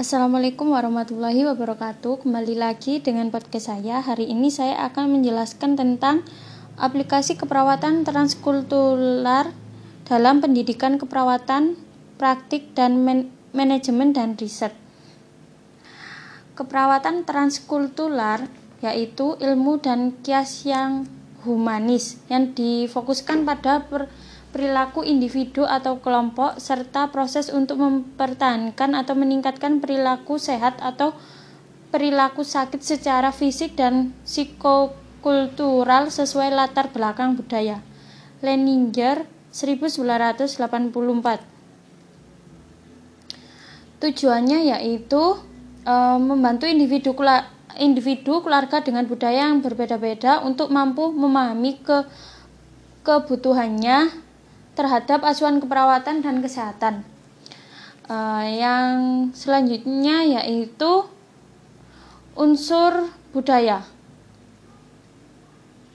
Assalamualaikum warahmatullahi wabarakatuh. Kembali lagi dengan podcast saya. Hari ini saya akan menjelaskan tentang aplikasi keperawatan transkultural dalam pendidikan keperawatan, praktik dan man manajemen dan riset. Keperawatan transkultural yaitu ilmu dan kias yang humanis yang difokuskan pada per perilaku individu atau kelompok, serta proses untuk mempertahankan atau meningkatkan perilaku sehat atau perilaku sakit secara fisik dan psikokultural sesuai latar belakang budaya. Leninger 1984 Tujuannya yaitu e, membantu individu individu keluarga dengan budaya yang berbeda-beda untuk mampu memahami ke kebutuhannya terhadap asuhan keperawatan dan kesehatan. Uh, yang selanjutnya yaitu unsur budaya.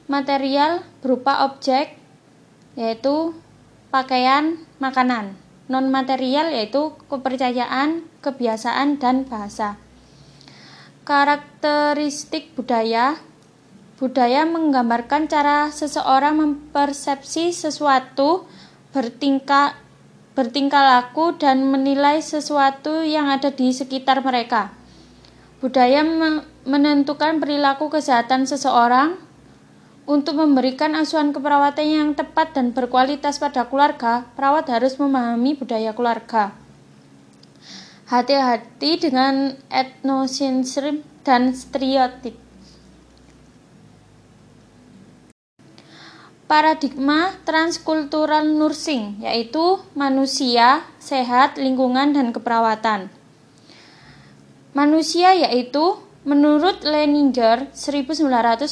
Material berupa objek yaitu pakaian, makanan. Non material yaitu kepercayaan, kebiasaan dan bahasa. Karakteristik budaya Budaya menggambarkan cara seseorang mempersepsi sesuatu bertingkah bertingkah laku dan menilai sesuatu yang ada di sekitar mereka. Budaya menentukan perilaku kesehatan seseorang untuk memberikan asuhan keperawatan yang tepat dan berkualitas pada keluarga, perawat harus memahami budaya keluarga. Hati-hati dengan etnosentrisme dan stereotip. Paradigma transkultural nursing, yaitu manusia, sehat, lingkungan, dan keperawatan. Manusia yaitu menurut Leninger 1984,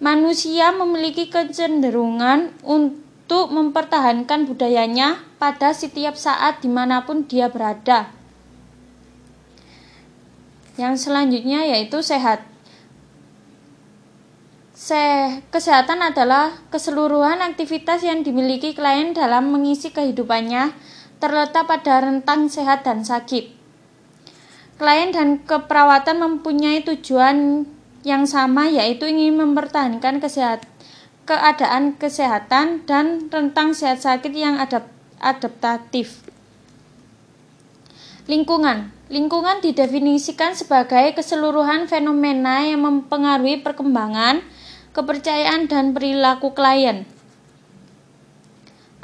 manusia memiliki kecenderungan untuk mempertahankan budayanya pada setiap saat di mana pun dia berada. Yang selanjutnya yaitu sehat Se kesehatan adalah keseluruhan aktivitas yang dimiliki klien dalam mengisi kehidupannya terletak pada rentang sehat dan sakit. Klien dan keperawatan mempunyai tujuan yang sama yaitu ingin mempertahankan kesehat, keadaan kesehatan dan rentang sehat sakit yang adap, adaptatif. Lingkungan Lingkungan didefinisikan sebagai keseluruhan fenomena yang mempengaruhi perkembangan, kepercayaan, dan perilaku klien.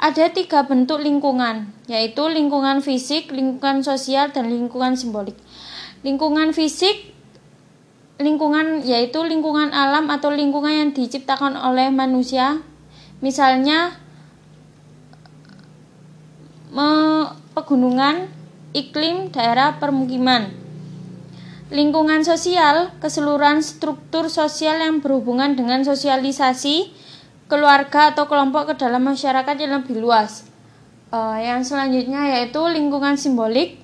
Ada tiga bentuk lingkungan, yaitu lingkungan fisik, lingkungan sosial, dan lingkungan simbolik. Lingkungan fisik lingkungan yaitu lingkungan alam atau lingkungan yang diciptakan oleh manusia, misalnya pegunungan, iklim, daerah permukiman. Lingkungan sosial, keseluruhan struktur sosial yang berhubungan dengan sosialisasi keluarga atau kelompok ke dalam masyarakat yang lebih luas. Uh, yang selanjutnya yaitu lingkungan simbolik,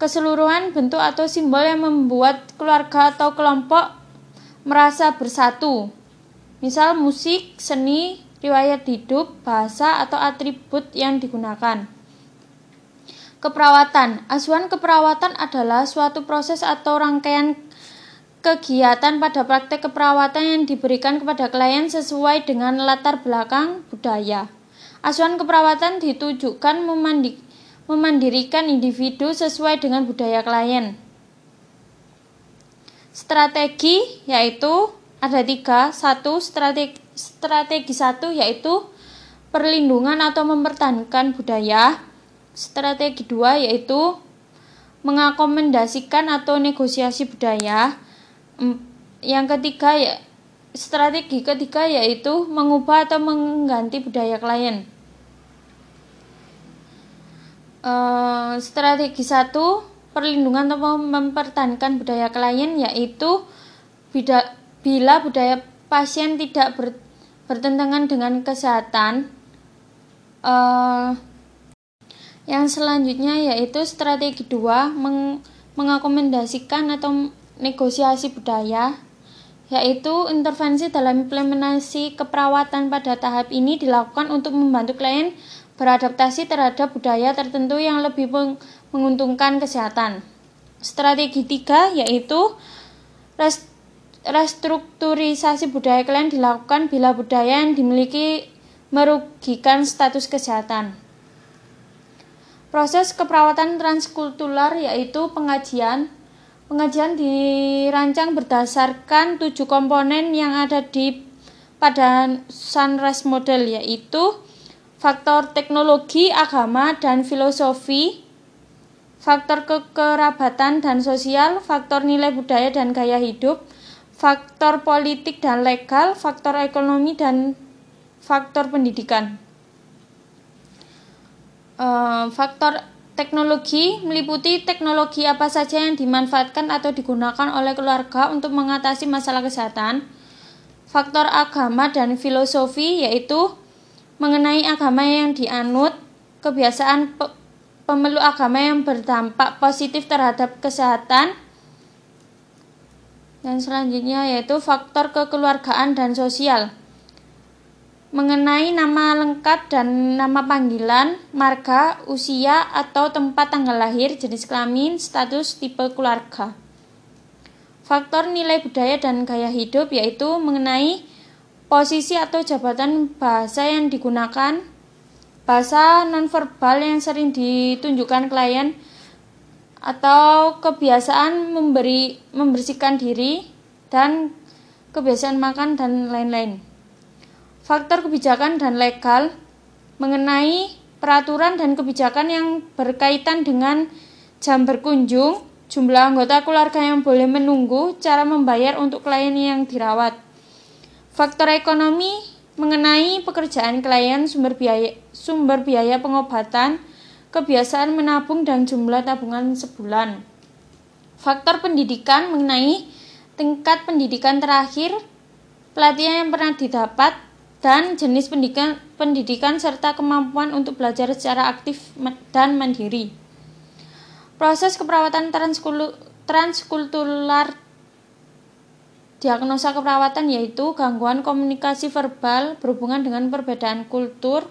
keseluruhan bentuk atau simbol yang membuat keluarga atau kelompok merasa bersatu. Misal musik, seni, riwayat hidup, bahasa, atau atribut yang digunakan. Keperawatan. Asuhan keperawatan adalah suatu proses atau rangkaian kegiatan pada praktek keperawatan yang diberikan kepada klien sesuai dengan latar belakang budaya. Asuhan keperawatan ditujukan memandi memandirikan individu sesuai dengan budaya klien. Strategi yaitu ada tiga. Satu, strategi, strategi satu yaitu perlindungan atau mempertahankan budaya. Strategi dua yaitu mengakomendasikan atau negosiasi budaya. Yang ketiga ya strategi ketiga yaitu mengubah atau mengganti budaya klien. Uh, strategi satu perlindungan atau mempertahankan budaya klien yaitu bila, budaya pasien tidak ber, bertentangan dengan kesehatan uh, yang selanjutnya yaitu strategi dua meng mengakomendasikan atau negosiasi budaya yaitu intervensi dalam implementasi keperawatan pada tahap ini dilakukan untuk membantu klien beradaptasi terhadap budaya tertentu yang lebih menguntungkan kesehatan. Strategi tiga yaitu restrukturisasi budaya klien dilakukan bila budaya yang dimiliki merugikan status kesehatan. Proses keperawatan transkultural yaitu pengajian. Pengajian dirancang berdasarkan tujuh komponen yang ada di pada Sunrise Model yaitu faktor teknologi, agama, dan filosofi, faktor kekerabatan dan sosial, faktor nilai budaya dan gaya hidup, faktor politik dan legal, faktor ekonomi, dan faktor pendidikan. Uh, faktor teknologi meliputi teknologi apa saja yang dimanfaatkan atau digunakan oleh keluarga untuk mengatasi masalah kesehatan. Faktor agama dan filosofi yaitu mengenai agama yang dianut, kebiasaan pe pemeluk agama yang berdampak positif terhadap kesehatan, dan selanjutnya yaitu faktor kekeluargaan dan sosial mengenai nama lengkap dan nama panggilan, marga, usia atau tempat tanggal lahir, jenis kelamin, status tipe keluarga. Faktor nilai budaya dan gaya hidup yaitu mengenai posisi atau jabatan bahasa yang digunakan, bahasa nonverbal yang sering ditunjukkan klien, atau kebiasaan memberi membersihkan diri dan kebiasaan makan dan lain-lain faktor kebijakan dan legal mengenai peraturan dan kebijakan yang berkaitan dengan jam berkunjung, jumlah anggota keluarga yang boleh menunggu, cara membayar untuk klien yang dirawat. Faktor ekonomi mengenai pekerjaan klien, sumber biaya, sumber biaya pengobatan, kebiasaan menabung dan jumlah tabungan sebulan. Faktor pendidikan mengenai tingkat pendidikan terakhir, pelatihan yang pernah didapat, dan jenis pendidikan, pendidikan serta kemampuan untuk belajar secara aktif dan mandiri. Proses keperawatan transkultural diagnosa keperawatan yaitu gangguan komunikasi verbal berhubungan dengan perbedaan kultur,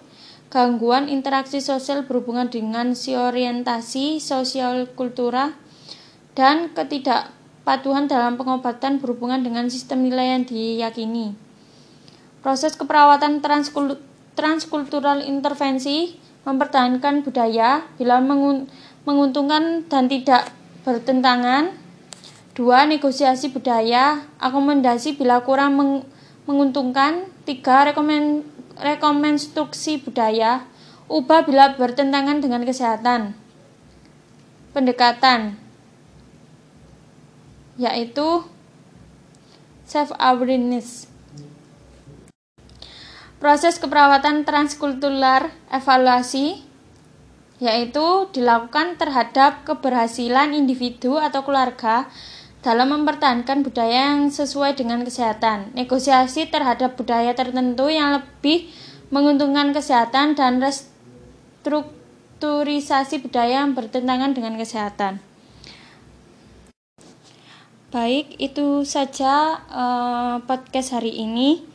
gangguan interaksi sosial berhubungan dengan si orientasi sosial kultura, dan ketidakpatuhan dalam pengobatan berhubungan dengan sistem nilai yang diyakini. Proses keperawatan transkul transkultural intervensi mempertahankan budaya bila menguntungkan dan tidak bertentangan. Dua, negosiasi budaya, akomodasi bila kurang meng menguntungkan. Tiga, rekomen rekonstruksi budaya, ubah bila bertentangan dengan kesehatan. Pendekatan yaitu self awareness Proses keperawatan transkultural evaluasi yaitu dilakukan terhadap keberhasilan individu atau keluarga dalam mempertahankan budaya yang sesuai dengan kesehatan, negosiasi terhadap budaya tertentu yang lebih menguntungkan kesehatan dan restrukturisasi budaya yang bertentangan dengan kesehatan. Baik, itu saja uh, podcast hari ini.